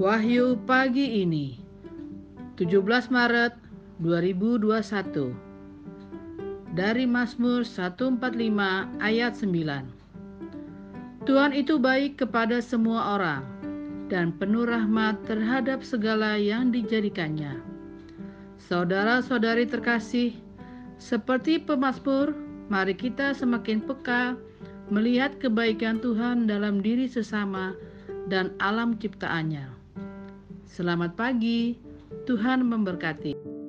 Wahyu pagi ini 17 Maret 2021 Dari Mazmur 145 ayat 9 Tuhan itu baik kepada semua orang dan penuh rahmat terhadap segala yang dijadikannya. Saudara-saudari terkasih, seperti pemazmur, mari kita semakin peka melihat kebaikan Tuhan dalam diri sesama dan alam ciptaannya. Selamat pagi, Tuhan memberkati.